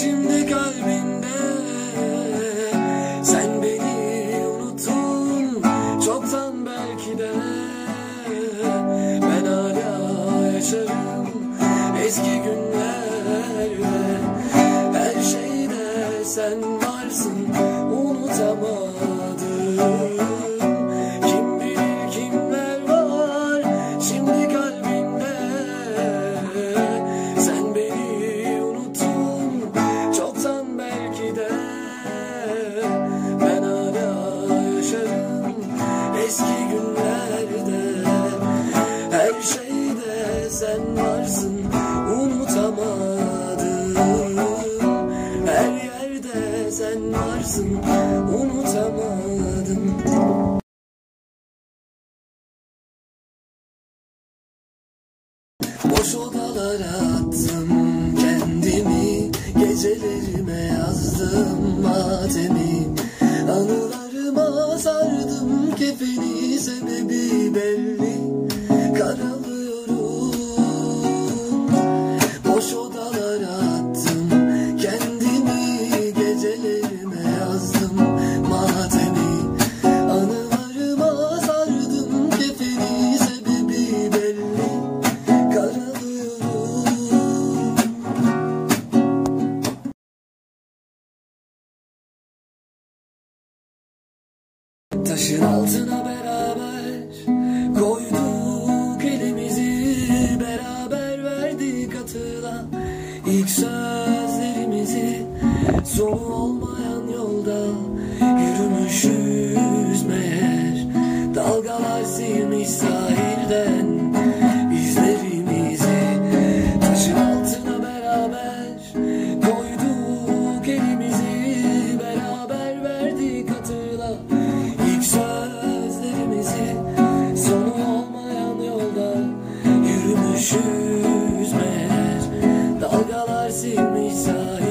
şimdi kalbinde. Sen beni unuttun çoktan belki de. Ben hala yaşarım eski günlerde. Her şeyde sen sen varsın unutamadım. Boş odalara attım kendimi Gecelerime yazdım. Matemi Anılarıma sardım kefeni Sebebi belli. Karalıyorum Taşın altına beraber koyduk elimizi. Beraber verdik atıla ilk sözlerimizi. Sonu olmayan yolda yürümüşüz meğer. Dalgalar silmiş sahilden üşümez Dalgalar silmiş sahil.